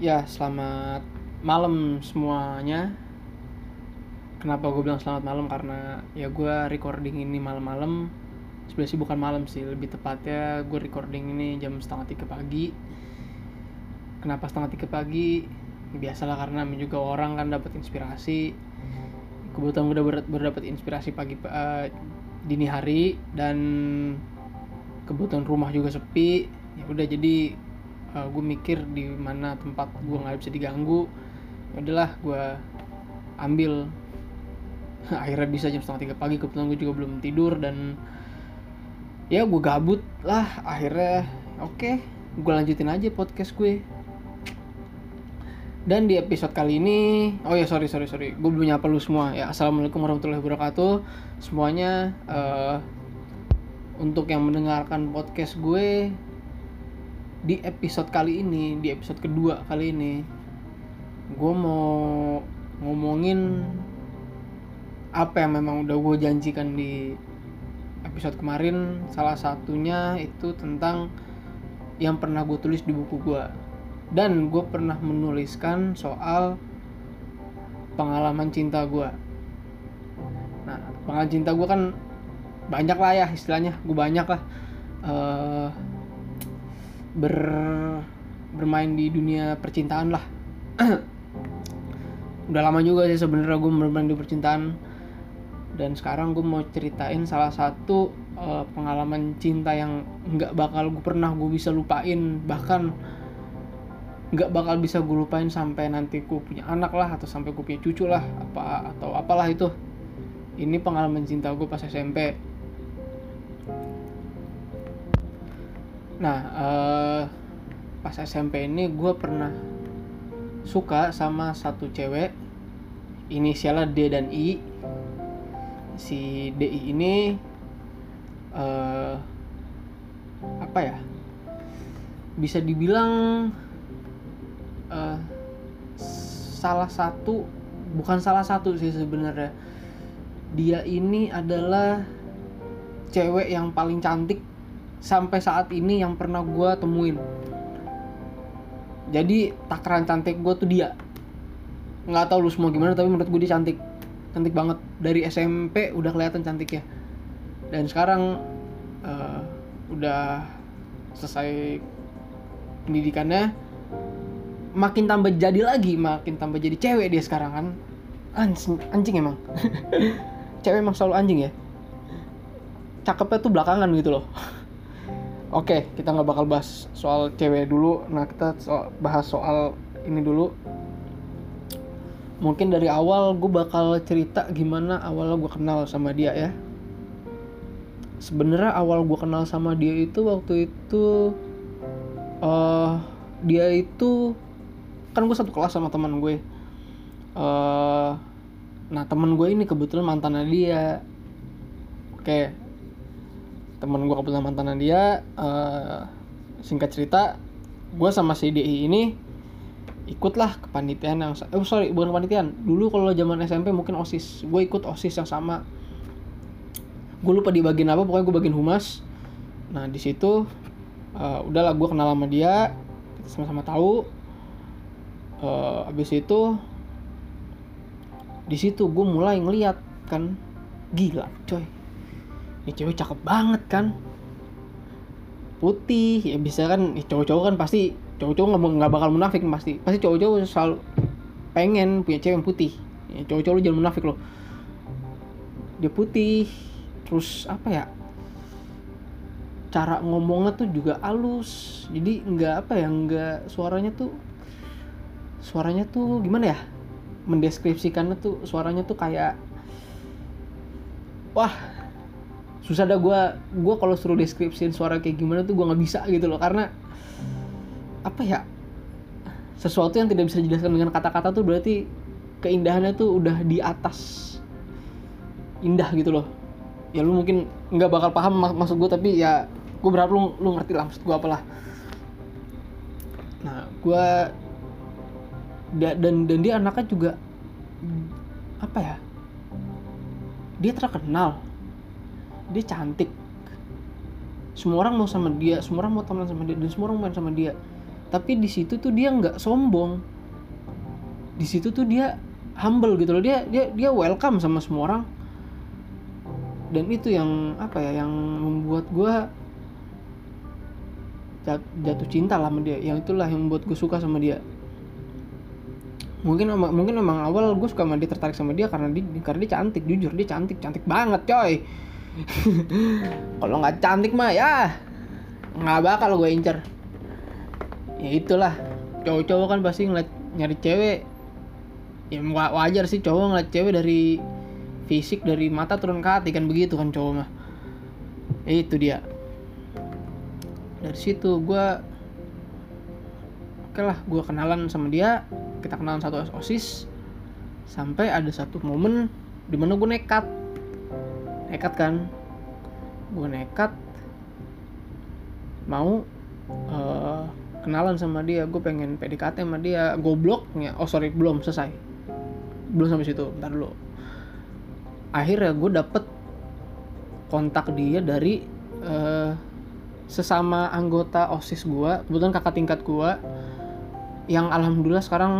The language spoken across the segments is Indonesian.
Ya, selamat malam semuanya. Kenapa gue bilang selamat malam? Karena ya gue recording ini malam-malam. Sebenarnya sih bukan malam sih, lebih tepatnya gue recording ini jam setengah tiga pagi. Kenapa setengah tiga pagi? Ya, biasalah karena juga orang kan dapat inspirasi. Kebetulan gue udah ber- baru dapat inspirasi pagi eh, dini hari dan kebetulan rumah juga sepi. Ya udah jadi uh, gue mikir di mana tempat gue nggak bisa diganggu. Udahlah gue ambil. Akhirnya bisa jam setengah tiga pagi kebetulan gue juga belum tidur dan ya gue gabut lah. Akhirnya oke gue lanjutin aja podcast gue. Dan di episode kali ini oh ya sorry sorry sorry. Gue belum nyapa lu semua. Ya assalamualaikum warahmatullahi wabarakatuh. Semuanya uh, untuk yang mendengarkan podcast gue di episode kali ini di episode kedua kali ini gue mau ngomongin apa yang memang udah gue janjikan di episode kemarin. Salah satunya itu tentang yang pernah gue tulis di buku gue dan gue pernah menuliskan soal pengalaman cinta gue nah pengalaman cinta gue kan banyak lah ya istilahnya. Gue banyak lah. Uh, ber bermain di dunia percintaan lah. Udah lama juga sih sebenarnya gue bermain di percintaan. Dan sekarang gue mau ceritain salah satu uh, pengalaman cinta yang nggak bakal gue pernah gue bisa lupain. Bahkan nggak bakal bisa gue lupain sampai nanti gue punya anak lah atau sampai gue punya cucu lah apa atau apalah itu. Ini pengalaman cinta gue pas SMP Nah, uh, pas SMP ini gue pernah suka sama satu cewek inisialnya D dan I. Si DI ini uh, apa ya? Bisa dibilang uh, salah satu bukan salah satu sih sebenarnya. Dia ini adalah cewek yang paling cantik sampai saat ini yang pernah gue temuin. Jadi takaran cantik gue tuh dia. Nggak tahu lu semua gimana tapi menurut gue dia cantik. Cantik banget. Dari SMP udah kelihatan cantik ya dan sekarang uh, udah selesai pendidikannya makin tambah jadi lagi makin tambah jadi cewek dia sekarang kan. Anjing, anjing emang. Cewek emang selalu anjing ya. Cakepnya tuh belakangan gitu loh Oke, kita nggak bakal bahas soal cewek dulu. Nah, kita so bahas soal ini dulu. Mungkin dari awal gue bakal cerita gimana awal gue kenal sama dia ya. Sebenarnya awal gue kenal sama dia itu waktu itu, uh, dia itu kan gue satu kelas sama teman gue. Uh, nah teman gue ini kebetulan mantannya dia. Oke, temen gue kebetulan mantanan dia uh, singkat cerita gue sama si DI ini ikutlah kepanitiaan yang oh sorry bukan kepanitiaan dulu kalau zaman SMP mungkin osis. Gue ikut osis yang sama. Gue lupa di bagian apa pokoknya gue bagian humas. Nah di situ uh, udahlah gue kenal sama dia kita sama-sama tahu. Uh, abis itu di situ gue mulai ngeliat kan gila coy ini cewek cakep banget kan. Putih ya bisa kan ya cowok-cowok kan pasti cowok-cowok nggak bakal munafik pasti. Pasti cowok-cowok selalu pengen punya cewek yang putih. Ya, cowok-cowok lu jangan munafik loh. Dia putih terus apa ya? Cara ngomongnya tuh juga halus. Jadi nggak apa ya nggak suaranya tuh suaranya tuh gimana ya? Mendeskripsikannya tuh suaranya tuh kayak wah susah dah gue gue kalau suruh deskripsiin suara kayak gimana tuh gue nggak bisa gitu loh. Karena apa ya sesuatu yang tidak bisa dijelaskan dengan kata-kata tuh berarti keindahannya tuh udah di atas indah gitu loh. Ya lu mungkin nggak bakal paham mak maksud gue tapi ya gue berharap lu lu ngerti lah maksud gue apalah. Nah gue dan dan dia anaknya juga apa ya dia terkenal dia cantik. Semua orang mau sama dia semua orang mau teman sama dia dan semua orang main sama dia. Tapi di situ tuh dia nggak sombong. Di situ tuh dia humble gitu loh. Dia dia dia welcome sama semua orang. Dan itu yang apa ya yang membuat gue jatuh cinta lah sama dia. Yang itulah yang membuat gue suka sama dia. Mungkin mungkin memang awal gue suka sama dia tertarik sama dia karena dia karena dia cantik jujur dia cantik cantik banget coy kalau nggak cantik mah ya nggak bakal gue incer. Ya itulah cowok-cowok kan pasti ngeliat nyari cewek. Ya wajar sih cowok ngeliat cewek dari fisik dari mata turun ke hati kan begitu kan cowok mah. Ya, itu dia. Dari situ gue oke lah gue kenalan sama dia. Kita kenalan satu osis. Sampai ada satu momen di mana gue nekat nekat kan? Gue nekat. Mau uh, kenalan sama dia. Gue pengen PDKT sama dia. Gobloknya. Oh sorry. Belum selesai. Belum sampai situ. Bentar dulu. Akhirnya gue dapet kontak dia dari uh, sesama anggota osis gue kebetulan kakak tingkat gue yang alhamdulillah sekarang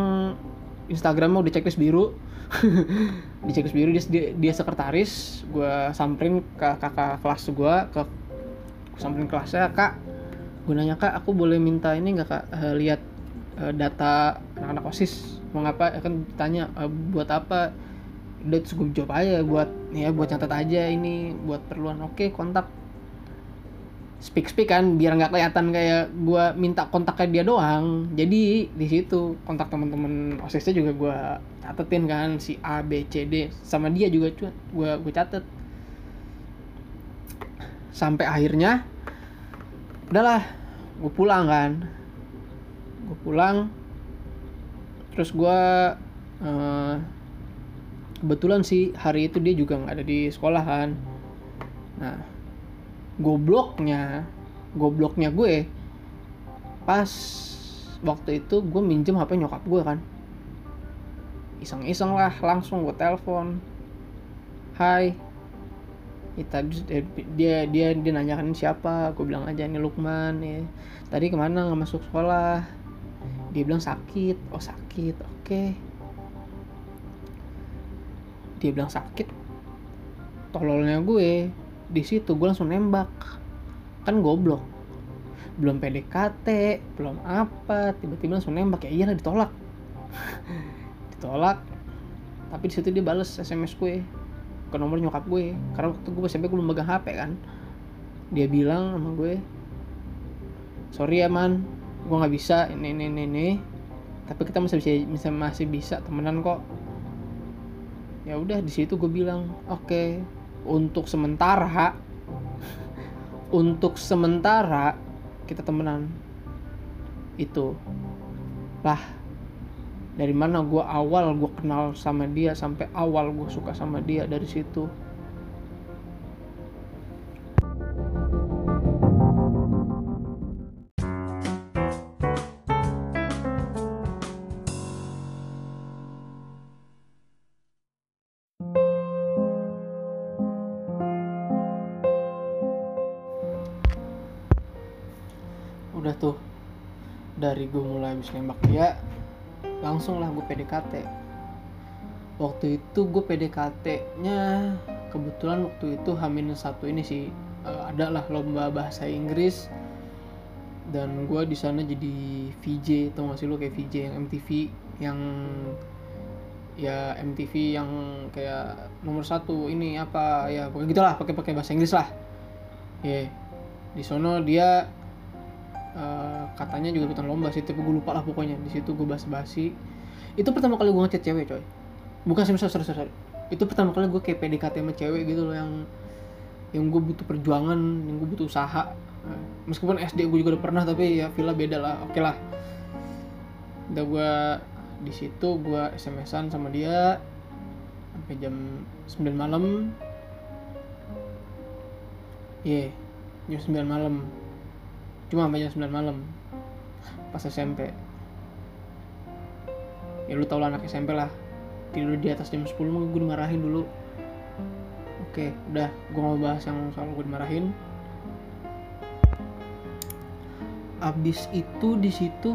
Instagramnya udah checklist biru di checklist biru dia, dia, dia sekretaris gue samperin ke kakak kelas gue ke samperin kelasnya kak gue nanya kak aku boleh minta ini nggak kak? Uh, lihat uh, data anak-anak osis. Mau ngapa? Kan tanya uh, buat apa? Udah gue jawab aja buat ya buat catat aja ini buat perluan. Oke kontak speak speak kan biar nggak kelihatan kayak gue minta kontaknya dia doang. Jadi di situ kontak teman-teman osisnya juga gue catetin kan si A B C D. Sama dia juga gue gue catet. Sampai akhirnya udahlah gue pulang kan. Gue pulang terus gue uh, kebetulan sih hari itu dia juga nggak ada di sekolah kan. Nah gobloknya gobloknya gue pas waktu itu gue minjem hp nyokap gue kan. Iseng-iseng lah langsung gue telepon. Hai. Kita dia dia dia nanyakan siapa gue bilang aja ini Lukman ya. Tadi ke mana? Nggak masuk sekolah. Dia bilang sakit. Oh sakit. Oke. Okay. dia bilang sakit. Tololnya gue di situ gue langsung nembak. Kan goblok. Belum PDKT belum apa tiba-tiba langsung nembak. Ya iyalah ditolak. Ditolak. Tapi di situ dia bales SMS gue ke nomor nyokap gue. Karena waktu gue SMP gue belum megang HP kan. Dia bilang sama gue sorry ya man. Gue nggak bisa. Ini ini ini, ini. tapi kita masih bisa masih bisa temenan kok. Ya udah di situ gue bilang oke. okay, untuk sementara untuk sementara kita temenan. Itu. Lah dari mana gue awal gue kenal sama dia sampai awal gue suka sama dia dari situ habis nembak dia langsung lah gue PDKT waktu itu gue PDKT nya kebetulan waktu itu Hamin satu ini sih uh, ada lah lomba bahasa Inggris. Dan gue di sana jadi VJ tau gak sih lo kayak VJ yang MTV yang ya MTV yang kayak nomor satu ini apa ya pokoknya gitulah pakai pakai bahasa Inggris lah. Ya yeah. di sono dia uh, katanya juga ikutan lomba sih tapi gue lupa lah pokoknya. Di situ gue bahas basi itu pertama kali gue ngechat cewek coy. Bukan sih sorry, sorry, sorry. itu pertama kali gue kayak PDKT sama cewek gitu loh yang yang gue butuh perjuangan yang gue butuh usaha. Nah, meskipun SD gue juga udah pernah tapi ya villa beda lah. Oke okay lah. Udah gue di situ gue SMS-an sama dia sampai jam 9 malam. Iya yeah, jam 9 malam cuma sampai jam 9 malam pas SMP ya lu tau lah anak SMP lah. Tidur di atas jam 10 mah gue dimarahin dulu. Oke udah gue mau bahas yang soal gue dimarahin. Abis itu di situ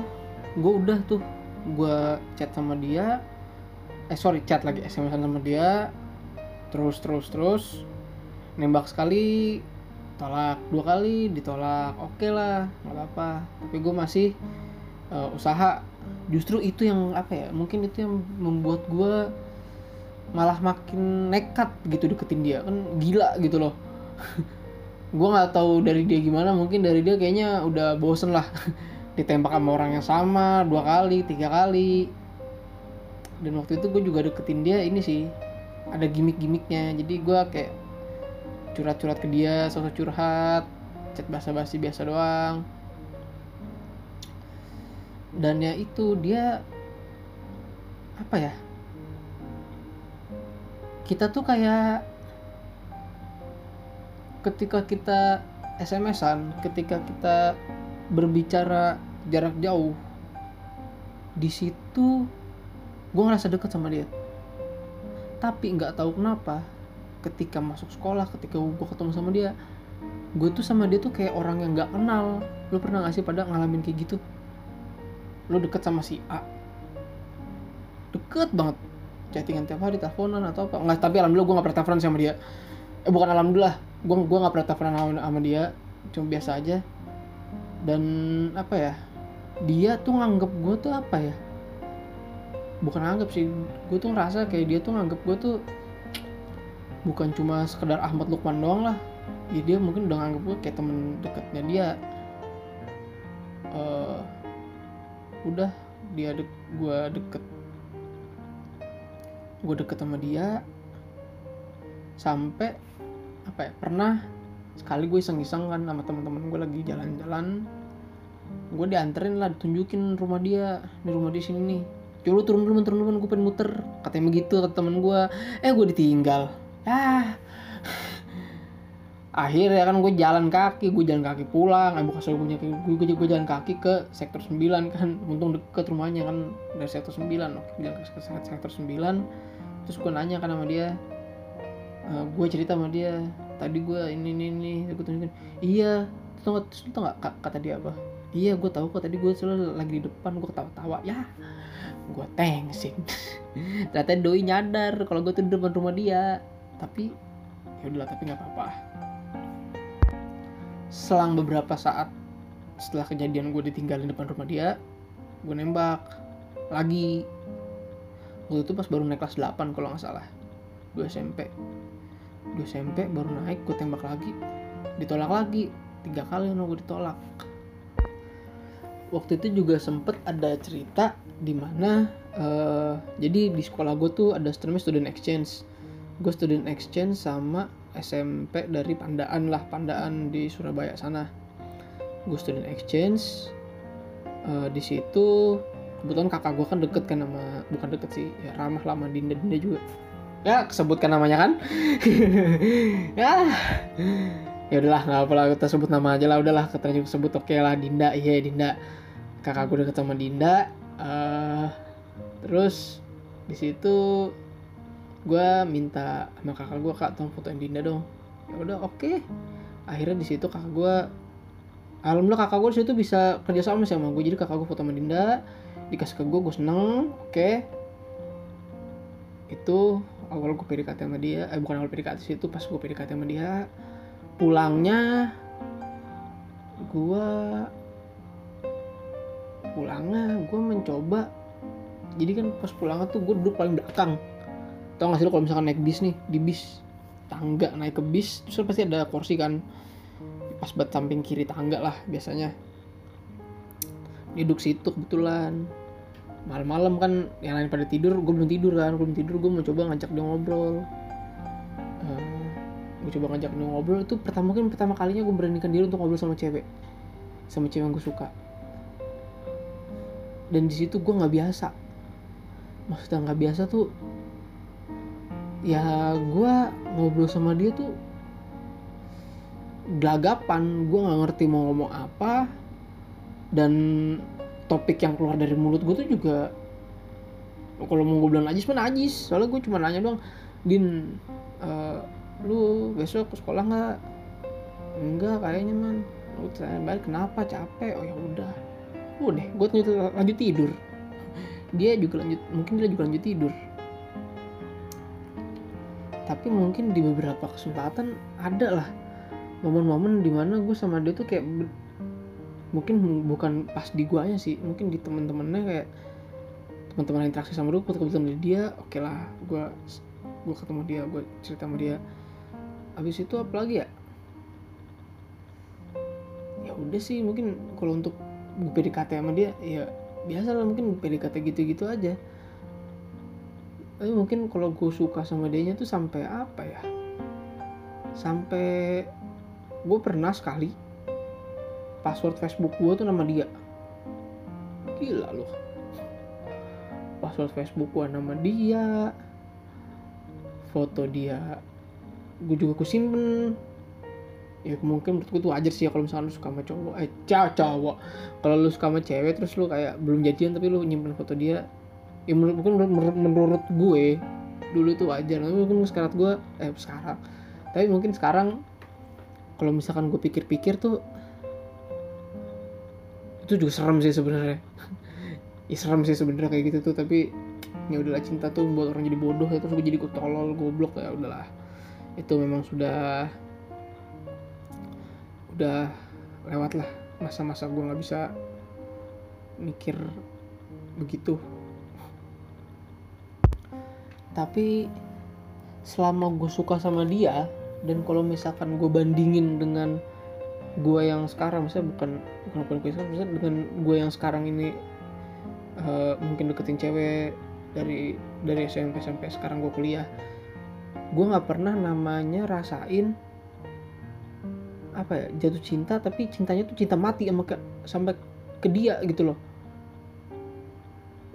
gue udah tuh gue chat sama dia. Eh sorry chat lagi sms sama dia. Terus terus terus nembak sekali tolak dua kali ditolak. Oke okay lah nggak apa-apa. Tapi gue masih uh, usaha. Justru itu yang apa ya mungkin itu yang membuat gue malah makin nekat gitu deketin dia. Kan gila gitu loh. Gue nggak tahu dari dia gimana mungkin dari dia kayaknya udah bosen lah. Ditembak sama orang yang sama dua kali tiga kali. Dan waktu itu gue juga deketin dia ini sih. Ada gimmick-gimmicknya. Jadi gue kayak curhat-curhat ke dia sosok curhat chat basa-basi biasa doang. Dan ya itu dia apa ya? Kita tuh kayak ketika kita SMS-an ketika kita berbicara jarak jauh di situ gue ngerasa deket sama dia. Tapi nggak tahu kenapa ketika masuk sekolah ketika gue ketemu sama dia gue tuh sama dia tuh kayak orang yang nggak kenal. Lo pernah gak sih pada ngalamin kayak gitu? Lo deket sama si A? Deket banget. Chattingan tiap hari teleponan atau apa. Nggak tapi alhamdulillah gue nggak pernah teleponan sama dia. Eh bukan alhamdulillah. Gue gue nggak pernah teleponan sama, dia. Cuma biasa aja. Dan apa ya? Dia tuh nganggep gue tuh apa ya? Bukan nganggep sih. Gue tuh ngerasa kayak dia tuh nganggep gue tuh bukan cuma sekedar Ahmad Lukman doang lah. Ya dia mungkin udah nganggep gue kayak temen dekatnya dia. Uh, udah dia dek gue deket. Gue deket sama dia. Sampai apa ya pernah sekali gue iseng-iseng kan sama teman-teman gue lagi jalan-jalan. Gue dianterin lah ditunjukin rumah dia. Di rumah di sini nih. Coba turun dulu turun dulu gue pengen muter katanya begitu kata temen gue eh gue ditinggal ah. Akhirnya kan gue jalan kaki gue jalan kaki pulang. Eh bukan gue, gue, gue, gue jalan kaki ke sektor 9 kan. Untung deket rumahnya kan dari sektor 9 oke jalan ke sektor 9 terus gue nanya kan sama dia uh, gue cerita sama dia tadi gue ini ini ini gue tunjukin. Iya. Tau gak, tau gak kata dia apa? Iya gue tahu kok tadi gue selalu lagi di depan gue ketawa-tawa. Ya gue tengsing ternyata doi nyadar kalau gue tuh di depan rumah dia tapi ya udahlah tapi nggak apa-apa. Selang beberapa saat setelah kejadian gue ditinggalin depan rumah dia gue nembak. Lagi. Gue itu pas baru naik kelas 8 kalau nggak salah. Gue SMP gue SMP baru naik gue tembak lagi. Ditolak lagi. Tiga kali no gue ditolak. Waktu itu juga sempet ada cerita di mana uh, jadi di sekolah gue tuh ada student exchange gue student exchange sama SMP dari Pandaan lah Pandaan di Surabaya sana. Gue student exchange uh, di situ kebetulan kakak gue kan deket kan sama bukan deket sih ya ramah lama Dinda. Dinda juga ya sebutkan namanya kan? Ya. Ya udahlah nggak apa lah kita sebut nama aja lah udahlah kita juga sebut oke okay lah Dinda iya Dinda. Kakak gue deket sama Dinda uh, terus di situ gue minta sama kakak gue kak tolong fotoin Dinda dong. Ya udah oke. Okay. akhirnya di situ kakak gue alhamdulillah kakak gue di situ bisa kerja sama sama gue jadi kakak gue foto sama Dinda dikasih ke gue gue seneng oke. Okay. itu awal gue PDKT sama dia eh bukan awal PDKT sih itu pas gue PDKT sama dia. Pulangnya gue pulangnya gue mencoba. Jadi kan pas pulangnya tuh gue duduk paling belakang tau gak sih lo kalau misalkan naik bis nih di bis tangga naik ke bis terus pasti ada kursi kan. Pas buat samping kiri tangga lah biasanya. Duduk situ kebetulan. Malam-malam kan yang lain pada tidur gue belum tidur kan. Belum tidur gue mau coba ngajak dia ngobrol. Eh, gue coba ngajak dia ngobrol itu pertama mungkin pertama kalinya gue beranikan diri untuk ngobrol sama cewek. Sama cewek yang gue suka. Dan di situ gue nggak biasa. Maksudnya nggak biasa tuh ya gue ngobrol sama dia tuh gelagapan. Gue nggak ngerti mau ngomong apa. Dan topik yang keluar dari mulut gue tuh juga kalau mau gue bilang najis mana najis. Soalnya gue cuma nanya doang din uh, lu besok ke sekolah nggak? Enggak kayaknya man. Gue tanya balik. Kenapa? Capek. Oh ya udah. Udah gue lanjut tidur. Dia juga lanjut mungkin dia juga lanjut tidur tapi mungkin di beberapa kesempatan ada lah momen-momen di mana gue sama dia tuh kayak mungkin bukan pas di guanya sih mungkin di temen-temennya kayak teman-teman interaksi sama gue kebetulan dia oke okay lah gue gue ketemu dia gue cerita sama dia. Habis itu apa lagi ya? Ya udah sih mungkin kalau untuk PDKT sama dia ya biasa lah mungkin PDKT gitu-gitu aja tapi mungkin kalau gue suka sama dia tuh sampai apa ya? Sampai gue pernah sekali password Facebook gue tuh nama dia. Gila loh. Password Facebook gue nama dia. Foto dia gue juga gue simpen. Ya mungkin menurut gue tuh aja sih ya kalau misalnya lu suka sama cowok. Eh cowok. Kalau lu suka sama cewek terus lu kayak belum jadian tapi lu nyimpen foto dia ya menurut mungkin menurut, gue dulu itu wajar. Tapi mungkin sekarang gue eh sekarang. Tapi mungkin sekarang kalau misalkan gue pikir-pikir tuh itu juga serem sih sebenarnya. Ya serem sih sebenarnya kayak gitu tuh. Tapi ya udahlah cinta tuh buat orang jadi bodoh ya terus gue jadi tolol goblok ya udahlah. Itu memang sudah udah lewat lah masa-masa gue nggak bisa mikir begitu tapi selama gue suka sama dia dan kalau misalkan gue bandingin dengan gue yang sekarang misalnya bukan bukan bukan gue sekarang misalnya dengan gue yang sekarang ini uh, mungkin deketin cewek dari dari SMP sampai sekarang gue kuliah gue nggak pernah namanya rasain apa ya jatuh cinta tapi cintanya tuh cinta mati sama ke, sampai ke dia gitu loh.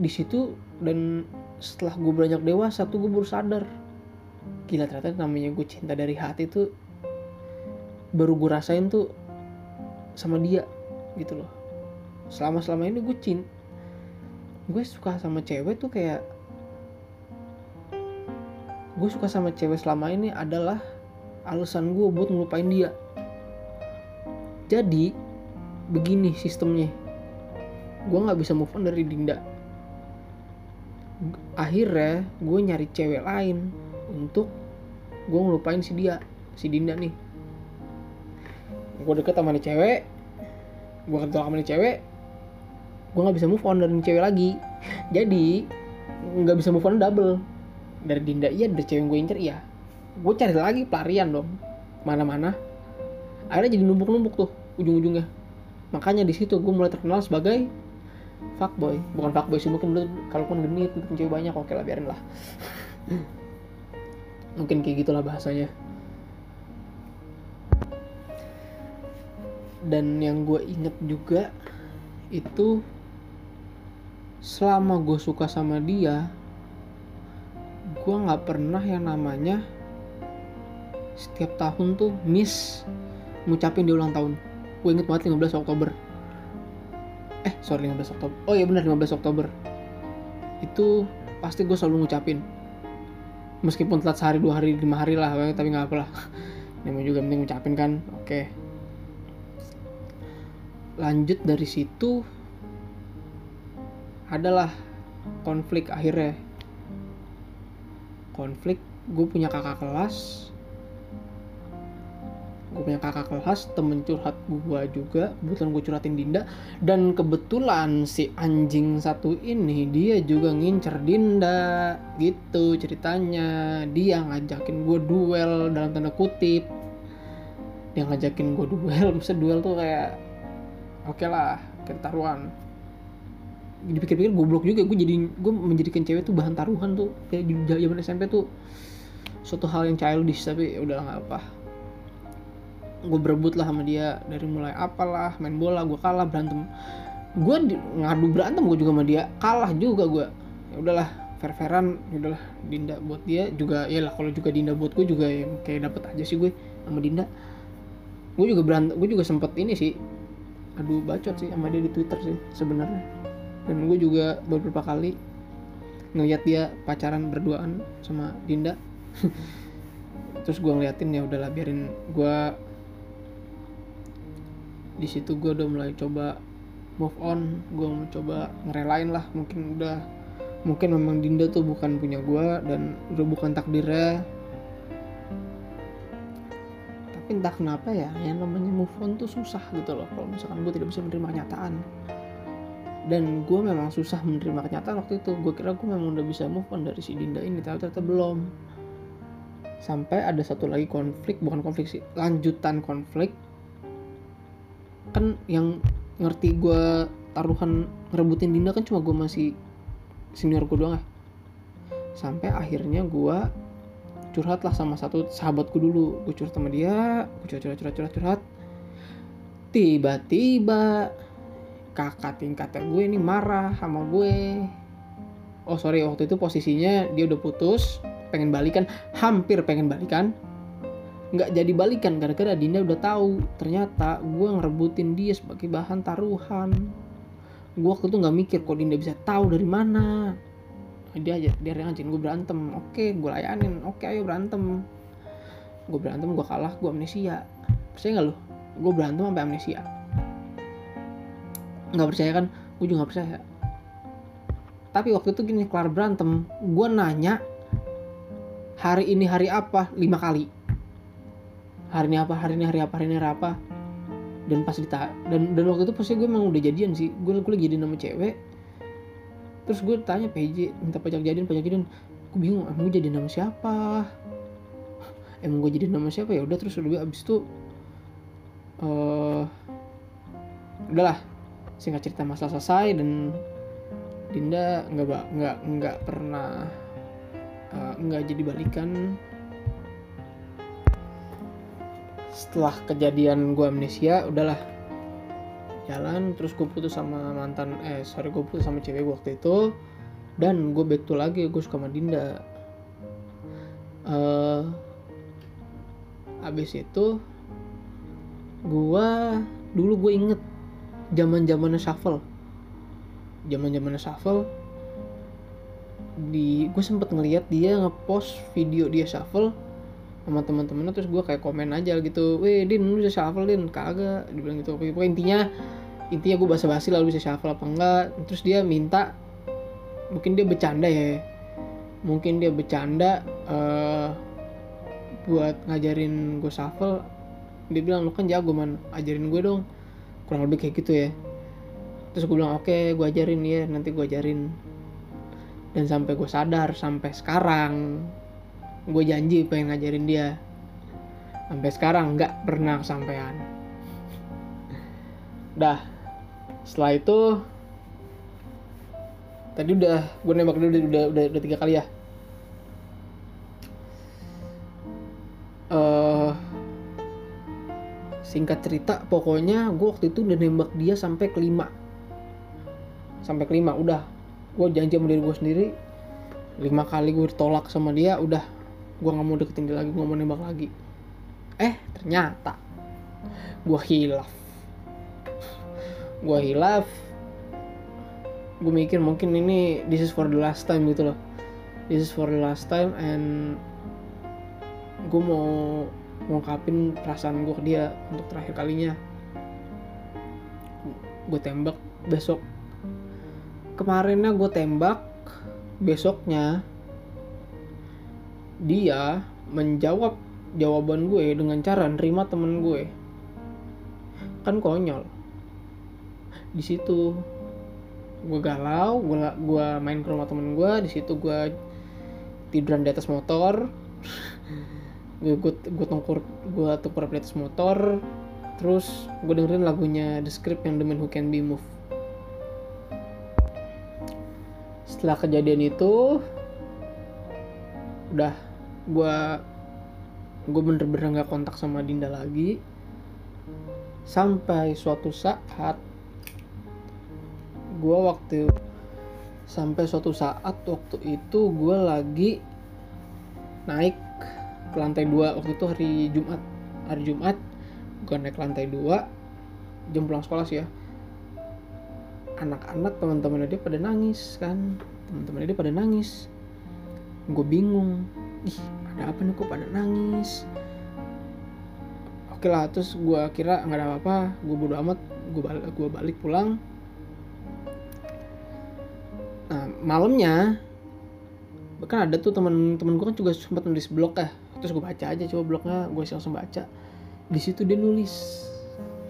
Di situ dan setelah gue beranjak dewasa tuh gue baru sadar. Gila ternyata namanya gue cinta dari hati tuh baru gue rasain tuh sama dia gitu loh. Selama selama ini gue cinta gue suka sama cewek tuh kayak gue suka sama cewek selama ini adalah alasan gue buat ngelupain dia. Jadi begini sistemnya. Gue nggak bisa move on dari Dinda akhirnya gue nyari cewek lain untuk gue ngelupain si dia si Dinda nih. Gue deket sama nih cewek gue ketemu sama nih cewek gue nggak bisa move on dari cewek lagi. Jadi nggak bisa move on double. Dari Dinda iya dari cewek gue incer iya. Gue cari lagi pelarian dong mana-mana. Akhirnya jadi numpuk-numpuk tuh ujung-ujungnya. Makanya di situ gue mulai terkenal sebagai fuckboy. Bukan fuckboy sih mungkin dulu kalaupun genit mungkin cewek banyak oke lah biarin lah. Mungkin kayak gitulah bahasanya. Dan yang gue inget juga itu selama gue suka sama dia gue nggak pernah yang namanya setiap tahun tuh miss ngucapin dia ulang tahun. Gue inget banget 15 Oktober eh sorry 15 Oktober. Oh iya benar 15 Oktober. Itu pasti gue selalu ngucapin. Meskipun telat sehari dua hari lima hari lah tapi nggak apa lah. Namanya juga penting ngucapin kan? Oke. Lanjut dari situ adalah konflik akhirnya. Konflik gue punya kakak kelas gue punya kakak kelas temen curhat gue juga kebetulan gue curhatin Dinda. Dan kebetulan si anjing satu ini dia juga ngincer Dinda gitu ceritanya. Dia ngajakin gue duel dalam tanda kutip. Dia ngajakin gue duel bisa duel tuh kayak oke okay lah kita taruhan dipikir-pikir goblok juga gue jadi gue menjadikan cewek tuh bahan taruhan tuh. Kayak di zaman SMP tuh suatu hal yang childish tapi ya udah nggak apa gue berebut lah sama dia dari mulai apalah main bola gue kalah berantem. Gue ngadu berantem gue juga sama dia kalah juga gue ya udahlah fair fairan ya udahlah Dinda buat dia juga ya lah kalau juga Dinda buat gue juga ya kayak dapet aja sih gue sama Dinda. Gue juga berantem gue juga sempet ini sih aduh bacot sih sama dia di Twitter sih sebenarnya. Dan gue juga beberapa kali ngeliat dia pacaran berduaan sama Dinda. Terus gue ngeliatin ya udahlah biarin gue di situ gue udah mulai coba move on gue mau coba ngerelain lah mungkin udah mungkin memang Dinda tuh bukan punya gue dan udah bukan takdirnya. Tapi entah kenapa ya yang namanya move on tuh susah gitu loh kalau misalkan gue tidak bisa menerima kenyataan. Dan gue memang susah menerima kenyataan waktu itu gue kira gue memang udah bisa move on dari si Dinda ini tapi ternyata belum. Sampai ada satu lagi konflik bukan konflik sih lanjutan konflik kan yang ngerti gue taruhan ngerebutin Dinda kan cuma gue masih senior gue doang ya. Sampai akhirnya gue curhat lah sama satu sahabatku dulu. Gue curhat sama dia gue curhat curhat curhat curhat curhat. Tiba-tiba kakak tingkatnya gue ini marah sama gue oh sorry waktu itu posisinya dia udah putus pengen balikan hampir pengen balikan nggak jadi balikan gara-gara Dinda udah tahu ternyata gue ngerebutin dia sebagai bahan taruhan. Gue waktu itu nggak mikir kok Dinda bisa tahu dari mana. Dia aja dia ngajakin gue berantem. Oke gue layanin. Oke ayo berantem. Gue berantem gue kalah gue amnesia. Percaya nggak lo gue berantem sampai amnesia. Nggak percaya kan? Gue juga nggak percaya. Tapi waktu itu gini kelar berantem gue nanya hari ini hari apa? Lima kali hari ini apa hari ini hari apa hari ini hari apa. Dan pas dita dan dan waktu itu pasti gue emang udah jadian sih. Gue gue lagi jadian sama cewek. Terus gue tanya PJ minta pajak jadian pajak jadian. Gue bingung emang gue jadian sama siapa? Emang gue jadian sama siapa? Ya udah terus udah abis itu uh, udahlah singkat cerita masalah selesai dan Dinda nggak nggak nggak pernah uh, nggak jadi balikan setelah kejadian gue amnesia udahlah. Jalan terus gue putus sama mantan eh sorry gue putus sama cewek waktu itu. Dan gue back to lagi gue suka sama Dinda. Uh, abis itu gue dulu gue inget zaman zamannya shuffle. Zaman zamannya shuffle di gue sempet ngeliat dia ngepost video dia shuffle sama teman-temannya terus gue kayak komen aja gitu weh din lu bisa shuffle din? Kagak dibilang gitu. Pokoknya intinya intinya gue basa-basi lalu bisa shuffle apa enggak. Terus dia minta mungkin dia bercanda ya mungkin dia bercanda uh, buat ngajarin gue shuffle. Dia bilang lu kan jago man. Ajarin gue dong. Kurang lebih kayak gitu ya. Terus gue bilang oke okay, gue ajarin ya nanti gue ajarin. Dan sampai gue sadar sampai sekarang gue janji pengen ngajarin dia. Sampai sekarang nggak pernah kesampaian. Dah setelah itu tadi udah gue nembak dulu udah udah udah, udah tiga kali ya. Uh, singkat cerita pokoknya gue waktu itu udah nembak dia sampai kelima. Sampai kelima udah. Gue janji sama diri gue sendiri lima kali gue ditolak sama dia udah gue nggak mau deketin dia lagi gue mau nembak lagi. Eh ternyata gue hilaf. Gue hilaf. Gue mikir mungkin ini this is for the last time gitu loh. This is for the last time and gue mau ngungkapin perasaan gue ke dia untuk terakhir kalinya. Gue tembak besok. Kemarinnya gue tembak besoknya dia menjawab jawaban gue dengan cara nerima temen gue. Kan konyol. Di situ gue galau gue gue main ke rumah temen gue di situ gue tiduran di atas motor. Gue gue gue tongkur gue tukur di atas motor. Terus gue dengerin lagunya The Script yang The Man Who Can Be Moved. Setelah kejadian itu udah gue gue bener-bener gak kontak sama Dinda lagi. Sampai suatu saat gue waktu sampai suatu saat waktu itu gue lagi naik ke lantai dua. Waktu itu hari Jumat hari Jumat gue naik ke lantai dua jam pulang sekolah sih ya. Anak-anak teman-teman dia pada nangis kan teman-teman dia pada nangis. Gue bingung ih ada apa nih? Kok pada nangis? Oke lah terus gue kira nggak ada apa-apa. Gue bodo amat. Gue balik gue balik pulang. Nah malamnya kan ada tuh teman-teman gue kan juga sempat nulis blog ya. Terus gue baca aja coba blognya gue langsung baca. Di situ dia nulis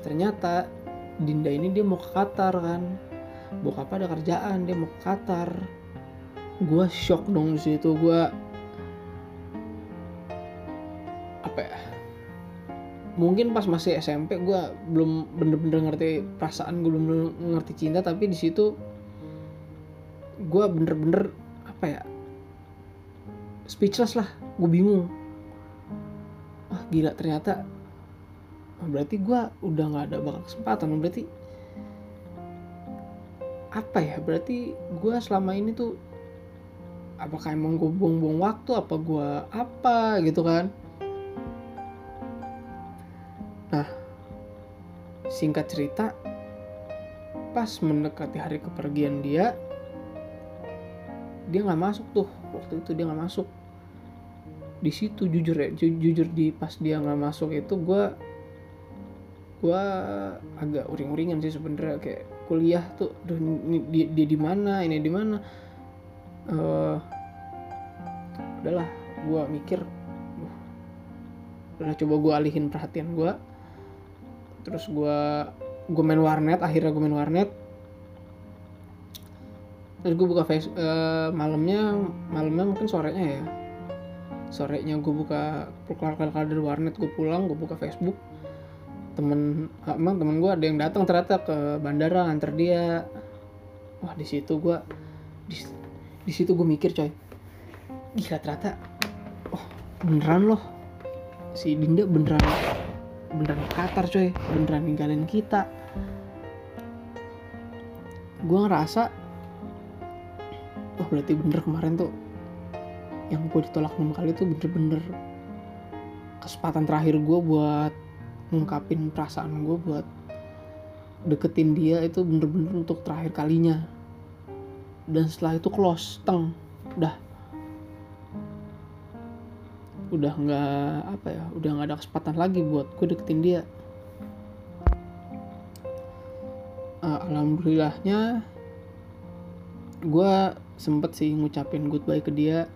ternyata Dinda ini dia mau ke Qatar kan. Bokap ada kerjaan dia mau ke Qatar. Gue shock dong di situ. Gue apa ya mungkin pas masih SMP gue belum bener-bener ngerti perasaan gue belum ngerti cinta tapi di situ gue bener-bener apa ya speechless lah gue bingung. Wah gila ternyata berarti gue udah nggak ada bakal kesempatan berarti apa ya berarti gue selama ini tuh apakah emang gue buang-buang waktu apa gue apa gitu kan nah singkat cerita pas mendekati hari kepergian dia dia nggak masuk tuh. Waktu itu dia nggak masuk. Di situ jujur ya ju jujur di pas dia nggak masuk itu gue gue agak uring-uringan sih sebenernya kayak kuliah tuh duh, ini, dia, dia di mana ini di mana? Uh, udahlah gue mikir udah coba gue alihin perhatian gue terus gue gue main warnet akhirnya gue main warnet. Terus gue buka face uh, malamnya malamnya mungkin sorenya ya. Sorenya gue buka keluar dari warnet gue pulang gue buka Facebook. Temen emang temen gue ada yang datang ternyata ke bandara nganter dia. Wah di situ gue di, di situ gue mikir coy. Gila ternyata oh beneran loh. Si Dinda beneran beneran Qatar coy beneran ninggalin kita. Gue ngerasa wah berarti bener kemarin tuh yang gue ditolak enam kali tuh bener-bener kesempatan terakhir gue buat ngungkapin perasaan gue buat deketin dia itu bener-bener untuk terakhir kalinya. Dan setelah itu close teng udah udah nggak apa ya udah nggak ada kesempatan lagi buat gue deketin dia. Uh, alhamdulillahnya gue sempet sih ngucapin goodbye ke dia.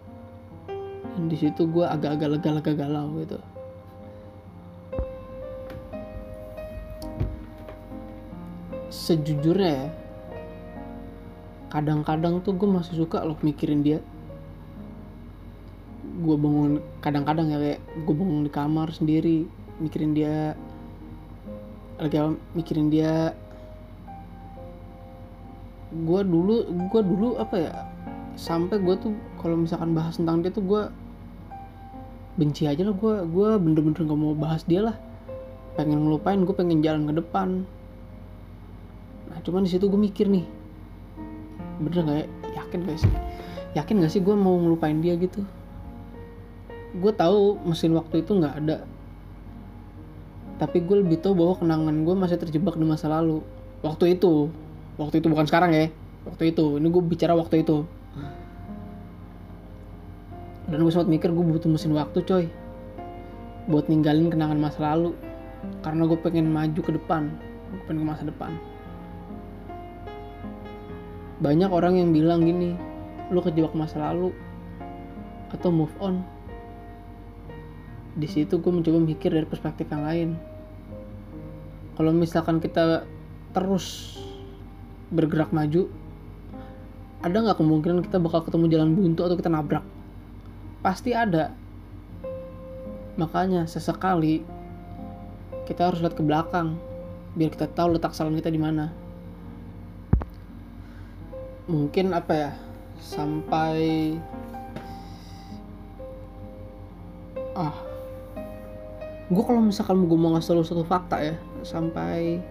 Dan di situ gue agak-agak lega-lega galau gitu. Sejujurnya ya kadang-kadang tuh gue masih suka loh mikirin dia gue bangun kadang-kadang ya kayak gue bangun di kamar sendiri mikirin dia lagi mikirin dia. Gue dulu gue dulu apa ya sampai gue tuh kalau misalkan bahas tentang dia tuh gue benci aja lah gue gue bener-bener gak mau bahas dia lah. Pengen ngelupain gue pengen jalan ke depan. Nah cuman di situ gue mikir nih bener gak ya yakin gak sih? Yakin gak sih gue mau ngelupain dia gitu gue tahu mesin waktu itu nggak ada. Tapi gue lebih tahu bahwa kenangan gue masih terjebak di masa lalu. Waktu itu. Waktu itu bukan sekarang ya. Waktu itu. Ini gue bicara waktu itu. Dan gue sempat mikir gue butuh mesin waktu coy. Buat ninggalin kenangan masa lalu. Karena gue pengen maju ke depan. Gue pengen ke masa depan. Banyak orang yang bilang gini lu kejebak masa lalu atau move on di situ gue mencoba mikir dari perspektif yang lain. Kalau misalkan kita terus bergerak maju ada nggak kemungkinan kita bakal ketemu jalan buntu atau kita nabrak? Pasti ada. Makanya sesekali kita harus lihat ke belakang biar kita tahu letak salam kita di mana. Mungkin apa ya sampai ah gue kalau misalkan gue mau ngasih lo satu fakta ya sampai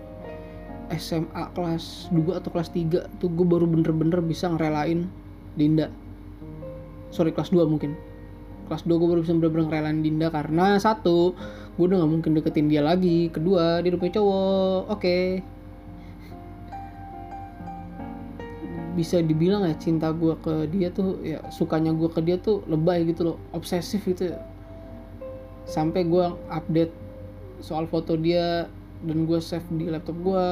SMA kelas 2 atau kelas 3 tuh gue baru bener-bener bisa ngerelain Dinda. Sorry kelas 2 mungkin. Kelas 2 gue baru bisa bener-bener ngerelain Dinda karena satu gue udah gak mungkin deketin dia lagi. Kedua dia udah punya cowok. Oke. Okay. bisa dibilang ya cinta gue ke dia tuh ya sukanya gue ke dia tuh lebay gitu loh obsesif gitu ya sampai gue update soal foto dia dan gue save di laptop gue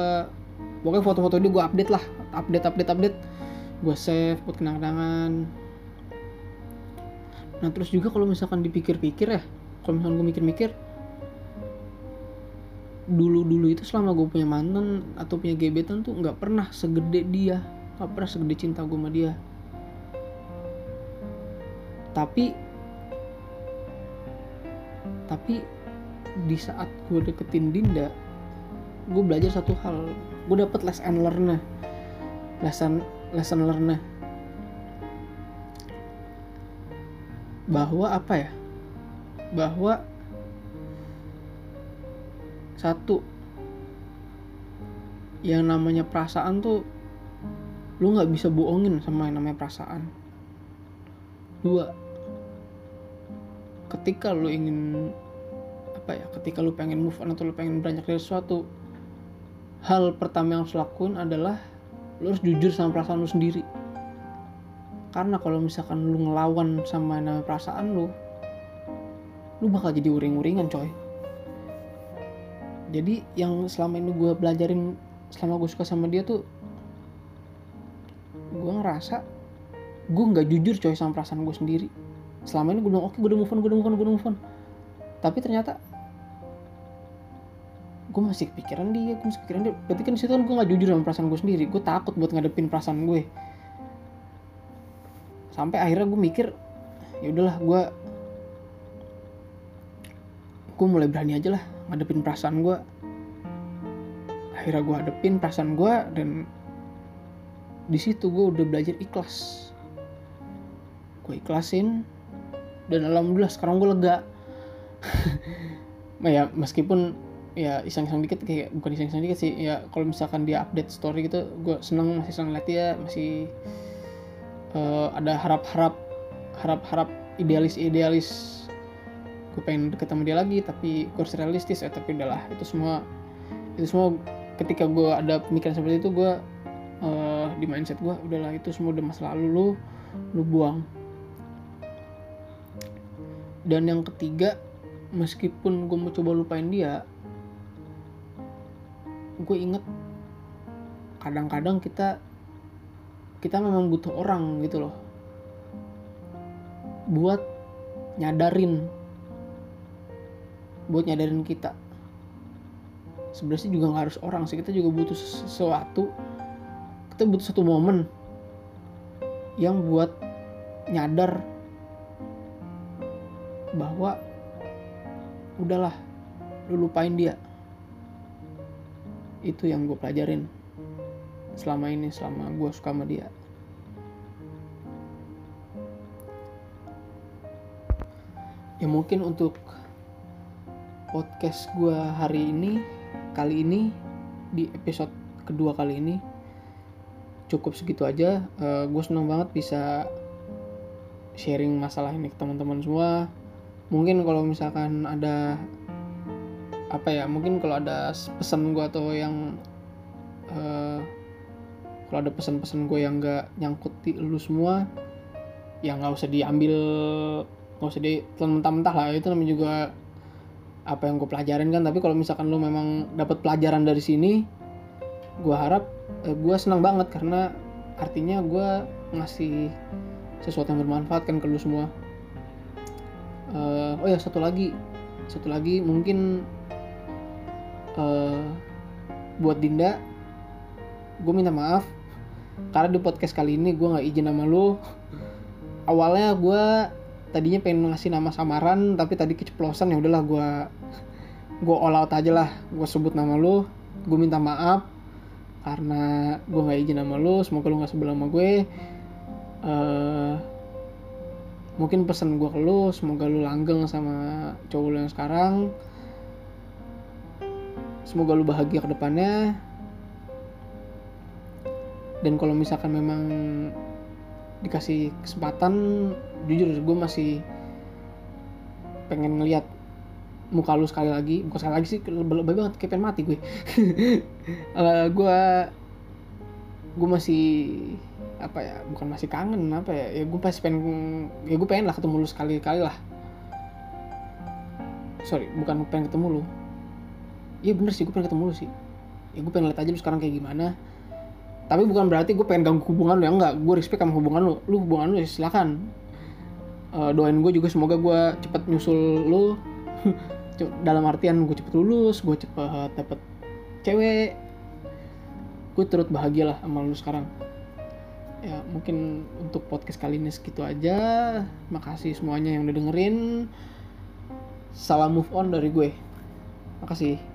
pokoknya foto-foto dia gue update lah. Update update update. Gue save buat kenang-kenangan. Nah terus juga kalau misalkan dipikir-pikir ya kalau misalkan gue mikir-mikir dulu-dulu itu selama gue punya mantan atau punya gebetan tuh nggak pernah segede dia nggak pernah segede cinta gue sama dia. Tapi tapi di saat gue deketin Dinda gue belajar satu hal. Gue dapet les and learn lesson lesson learn bahwa apa ya? Bahwa satu yang namanya perasaan tuh lu nggak bisa bohongin sama yang namanya perasaan. Dua ketika lu ingin apa ya ketika lu pengen move on atau lu pengen beranjak dari sesuatu hal pertama yang harus lakuin adalah lu harus jujur sama perasaan lu sendiri. Karena kalau misalkan lu ngelawan sama namanya perasaan lu lu bakal jadi uring-uringan coy. Jadi yang selama ini gue belajarin selama gue suka sama dia tuh gue ngerasa gue nggak jujur coy sama perasaan gue sendiri. Selama ini gue bilang oke okay, gue udah move on gue udah move on gue udah move on. Tapi ternyata gue masih kepikiran dia gue masih kepikiran dia. Berarti kan di situ kan gue nggak jujur sama perasaan gue sendiri. Gue takut buat ngadepin perasaan gue. Sampai akhirnya gue mikir ya udahlah gue gue mulai berani aja lah ngadepin perasaan gue akhirnya gue hadepin perasaan gue dan di situ gue udah belajar ikhlas. Gue ikhlasin dan alhamdulillah sekarang gue lega. Ya meskipun ya iseng-iseng dikit kayak bukan iseng-iseng dikit sih ya kalau misalkan dia update story gitu gue seneng masih seneng liat dia masih uh, ada harap-harap harap-harap idealis-idealis. Gue pengen sama dia lagi tapi harus realistis ya tapi udahlah itu semua itu semua ketika gue ada pemikiran seperti itu gue uh, di mindset gue udahlah itu semua udah masa lalu lu lu buang. Dan yang ketiga meskipun gue mau coba lupain dia gue inget kadang-kadang kita kita memang butuh orang gitu loh. Buat nyadarin buat nyadarin kita. Sebenarnya juga nggak harus orang sih kita juga butuh sesuatu. Kita butuh satu momen yang buat nyadar bahwa udahlah lu lupain dia itu yang gue pelajarin. Selama ini selama gue suka sama dia. Ya mungkin untuk podcast gue hari ini kali ini di episode kedua kali ini cukup segitu aja. Uh, gue senang banget bisa sharing masalah ini ke teman-teman semua. Mungkin kalau misalkan ada apa ya mungkin kalau ada pesan gue atau yang uh, kalau ada pesan-pesan gue yang nggak nyangkut di lu semua ya nggak usah diambil nggak usah di mentah-mentah lah. Itu namanya juga apa yang gue pelajarin kan. Tapi kalau misalkan lo memang dapat pelajaran dari sini gue harap eh, gue senang banget karena artinya gue ngasih sesuatu yang bermanfaat kan ke lo semua. Uh, oh ya satu lagi. Satu lagi mungkin uh, buat Dinda gue minta maaf. Karena di podcast kali ini gue nggak izin sama lo awalnya gue tadinya pengen ngasih nama samaran tapi tadi keceplosan ya udahlah gue gue all out aja lah. Gue sebut nama lu gue minta maaf. Karena gue nggak izin nama lu semoga lu nggak sebelah sama gue. Uh, mungkin pesan gue ke lu semoga lu langgeng sama cowok lu yang sekarang semoga lu bahagia ke depannya. Dan kalau misalkan memang dikasih kesempatan jujur gue masih pengen ngeliat muka lu sekali lagi. Muka sekali lagi sih lebih banget kayak pengen mati gue. Uh, gue gue masih apa ya bukan masih kangen apa ya ya gue pasti pengen ya gue pengen lah ketemu lu sekali kali lah. Sorry bukan pengen ketemu lu iya bener sih gue pengen ketemu lu sih. Ya gue pengen lihat aja lu sekarang kayak gimana. Tapi bukan berarti gue pengen ganggu hubungan lu ya enggak. Gue respect sama hubungan lu. Lu hubungan lu ya silakan. Eh, doain gue juga semoga gue cepet nyusul lu. Dalam artian gue cepet lulus gue cepet dapet cewek. Gue turut bahagia lah sama lu sekarang. Ya mungkin untuk podcast kali ini segitu aja. Makasih semuanya yang udah dengerin. Salam move on dari gue. Makasih